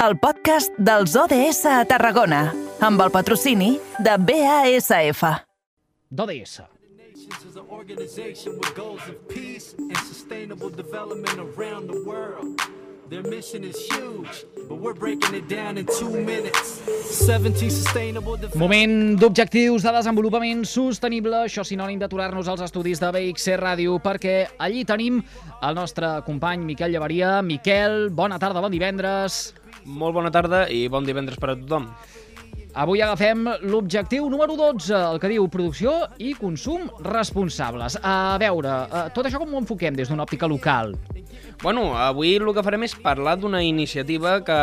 el podcast dels ODS a Tarragona, amb el patrocini de BASF. d'ODS. Their mission is huge, but we're breaking it down in two minutes. 17 sustainable. Moment d'objectius de desenvolupament sostenible, això sinònim d'aturar-nos als estudis de BXC Ràdio, perquè allí tenim el nostre company Miquel Llevaria. Miquel, bona tarda, bon divendres. Molt bona tarda i bon divendres per a tothom. Avui agafem l'objectiu número 12, el que diu producció i consum responsables. A veure, eh, tot això com ho enfoquem des d'una òptica local? Bueno, avui el que farem és parlar d'una iniciativa que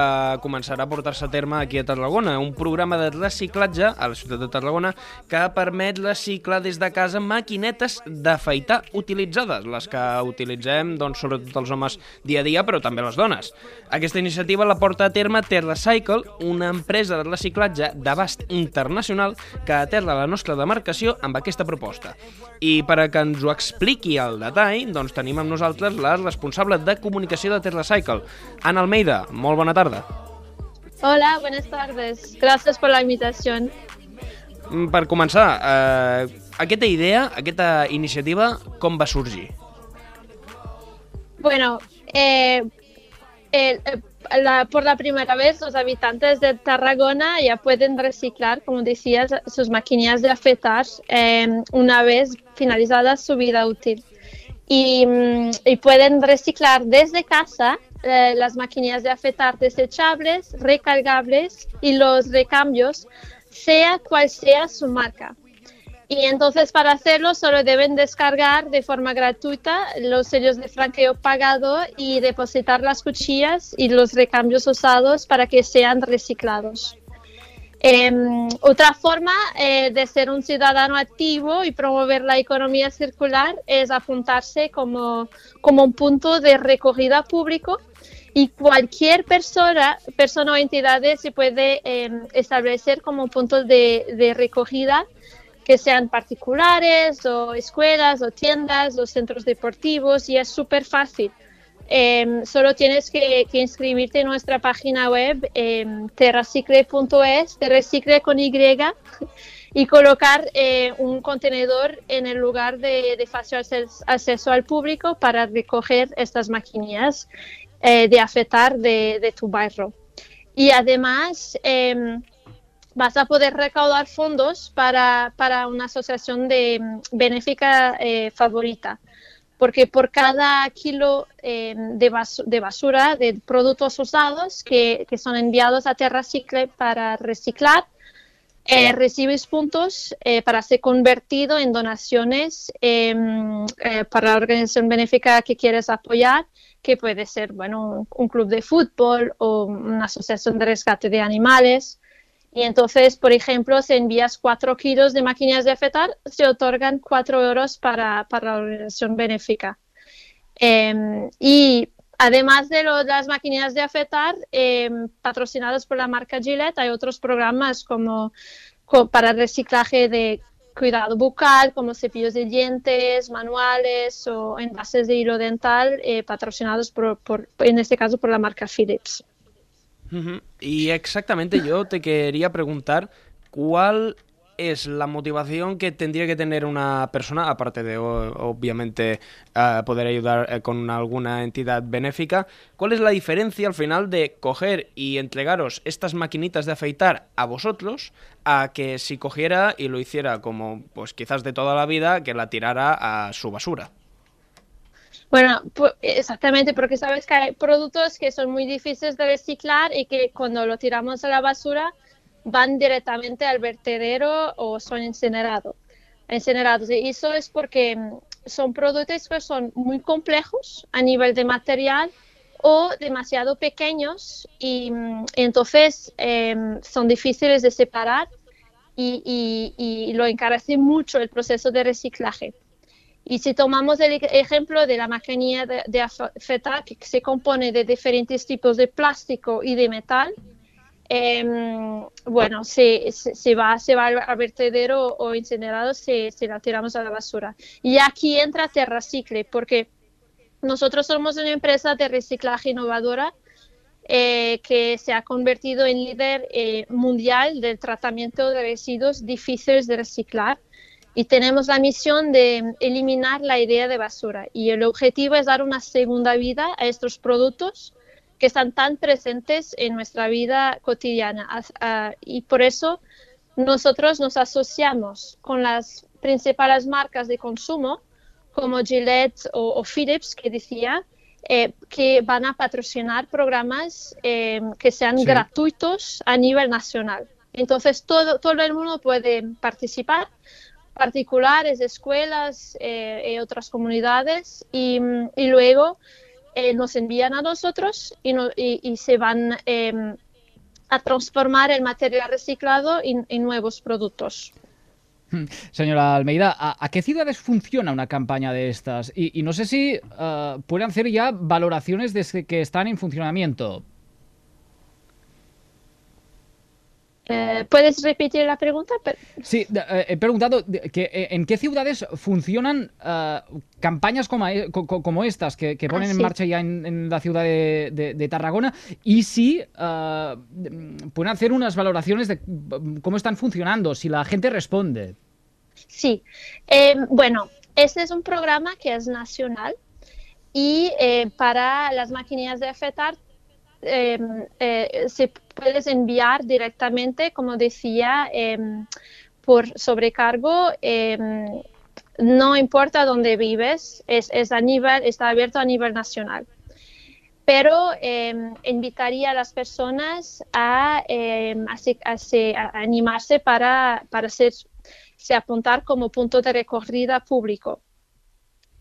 començarà a portar-se a terme aquí a Tarragona, un programa de reciclatge a la ciutat de Tarragona que permet reciclar des de casa maquinetes d'afaitar utilitzades, les que utilitzem doncs, sobretot els homes dia a dia, però també les dones. Aquesta iniciativa la porta a terme TerraCycle, una empresa de reciclatge d'abast internacional que aterra la nostra demarcació amb aquesta proposta. I per a que ens ho expliqui al detall, doncs tenim amb nosaltres la responsable de comunicació de TerraCycle, Ana Almeida. Molt bona tarda. Hola, buenas tardes. Gracias por la invitación. Mm, Per començar, eh, aquesta idea, aquesta iniciativa, com va sorgir? Bueno, eh, eh, la- por la primera vez los habitantes de Tarragona ya pueden reciclar, como decías, sus maquinillas de afeitar eh, una vez finalizada su vida útil. Y, mm, y pueden reciclar desde casa eh, las maquinillas de afeitar desechables, recargables y los recambios, sea cual sea su marca. Y entonces para hacerlo solo deben descargar de forma gratuita los sellos de franqueo pagado y depositar las cuchillas y los recambios usados para que sean reciclados. Em, otra forma eh, de ser un ciudadano activo y promover la economía circular es apuntarse como, como un punto de recogida público y cualquier persona, persona o entidad se puede em, establecer como puntos de, de recogida que sean particulares o escuelas o tiendas o centros deportivos y es súper fácil. Em, solo tienes que, que inscribirte en nuestra página web em, terracicle.es, te recicle con Y y colocar eh, un contenedor en el lugar de, de fácil acces- acceso al público para recoger estas maquinillas eh, de afetar de, de tu barrio. Y además em, vas a poder recaudar fondos para, para una asociación de mm, benéfica eh, favorita. Porque por cada kilo eh, de, bas- de basura, de productos usados que, que son enviados a TerraCycle para reciclar, eh, recibes puntos eh, para ser convertido en donaciones eh, eh, para la organización benéfica que quieres apoyar, que puede ser bueno, un, un club de fútbol o una asociación de rescate de animales. Y entonces, por ejemplo, si envías 4 kilos de máquinas de afeitar, se otorgan 4 euros para, para la organización benéfica. Eh, y además de las máquinas de afeitar, eh, patrocinados por la marca Gillette, hay otros programas como, co- para reciclaje de cuidado bucal, como cepillos de dientes, manuales o envases de hilo dental, eh, patrocinados por- en este caso por la marca Philips. Y exactamente yo te quería preguntar cuál es la motivación que tendría que tener una persona, aparte de obviamente eh, poder ayudar eh, con alguna entidad benéfica, cuál es la diferencia al final de coger y entregaros estas maquinitas de afeitar a vosotros a que si cogiera y lo hiciera como pues quizás de toda la vida, que la tirara a su basura. Bueno, exactamente, porque sabes que hay productos que son muy difíciles de reciclar y que cuando lo tiramos a la basura van directamente al vertedero o son incinerados. incinerados. Y eso es porque mm, son productos que son muy complejos a nivel de material o demasiado pequeños y, mm, entonces em, son difíciles de separar y lo encarece mucho el proceso de reciclaje. Y si tomamos el ej- ejemplo de la maquinilla de, de afeitar, que se compone de diferentes tipos de plástico y de metal, em, bueno, se, va, se al vertedero o incinerado, se, se la tiramos a la basura. Y aquí entra Terracicle, porque nosotros somos una empresa de reciclaje innovadora eh, que se ha convertido en líder eh, mundial del tratamiento de residuos difíciles de reciclar y tenemos la misión de eliminar la idea de basura y el objetivo es dar una segunda vida a estos productos que están tan presentes en nuestra vida cotidiana ah, y por eso nosotros nos asociamos con las principales marcas de consumo como Gillette o, o Philips que decía eh, que van a patrocinar programas eh, que sean Sí. gratuitos a nivel nacional. Entonces todo, todo el mundo puede participar, particulares, escuelas eh, y otras comunidades y, y luego eh, nos envían a nosotros y, no- y- y se van eh, a transformar el material reciclado en, nuevos productos. Señora Almeida, ¿a, qué ciudades funciona una campaña de estas? Y, y no sé si eh, pueden hacer ya valoraciones desde que están en funcionamiento. Eh, ¿Puedes repetir la pregunta? Sí, eh, he preguntado que, eh, en qué ciudades funcionan campañas como, e- co- co- como estas que, que ponen en sí. marcha ya en, en la ciudad de, de- de Tarragona y si pueden hacer unas valoraciones de mm, cómo están funcionando, si la gente responde. Sí, Eh, bueno, este es un programa que es nacional y para las maquinillas de afetar eh, eh, se puedes enviar directamente, como decía, eh, por sobrecargo. eh, no importa dónde vives, es, es a nivel, está abierto a nivel nacional. Pero invitaría a las personas a, a se- a se- a animarse para, para ser se apuntar como punto de recorrida público,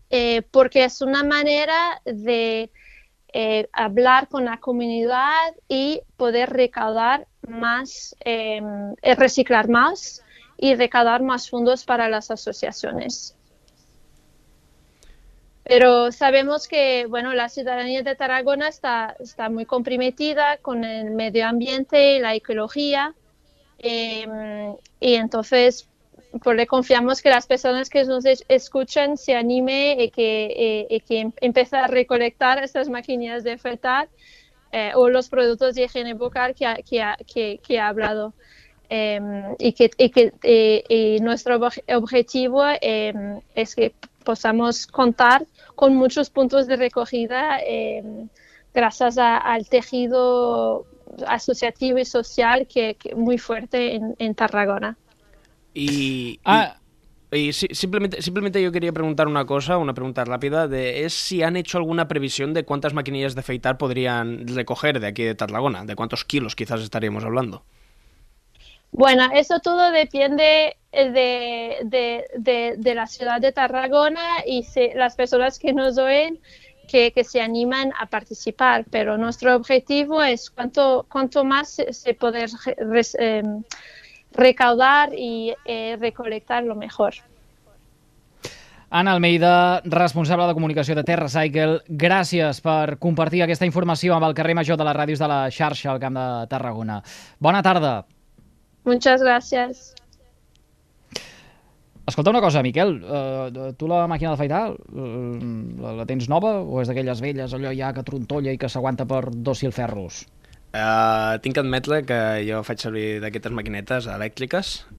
Eh, porque es una manera de eh, hablar con la comunidad y poder recaudar más, eh, eh, reciclar más y recaudar más fondos para las asociaciones. Pero sabemos que bueno, la ciudadanía de Tarragona está, muy comprometida con el medio ambiente y la ecología. eh, y entonces le confiamos que las personas que nos es- escuchen se anime y que, eh, y que em- empiece a recolectar estas maquinillas de afeitar eh, o los productos de higiene bucal que ha, que ha- que- que ha hablado. Eh, y que, y que eh, y nuestro obje- objetivo eh, es que podamos contar con muchos puntos de recogida eh, gracias a- al tejido asociativo y social que, que muy fuerte en, en Tarragona. Y, Ah, y simplemente, simplemente yo quería preguntar una cosa, una pregunta rápida, de es si han hecho alguna previsión de cuántas maquinillas de afeitar podrían recoger de aquí de Tarragona, de cuántos kilos quizás estaríamos hablando. Bueno, eso todo depende eh, de, de- de- de la ciudad de Tarragona y se- las personas que nos oyen que, que se animan a participar, pero nuestro objetivo es cuanto, cuanto más se, se poder re- res- em, recaudar y eh, recolectar lo mejor. Anna Almeida, responsable de comunicació de Terra Cycle, gràcies per compartir aquesta informació amb el carrer Major de les ràdios de la xarxa al Camp de Tarragona. Bona tarda. Muchas gracias. Escolta una cosa, Miquel, uh, tu la màquina d'afaitar uh, la, la tens nova o és d'aquelles velles, allò ja que trontolla i que s'aguanta per dos filferros? Uh, tinc que admetre que jo faig servir d'aquestes maquinetes elèctriques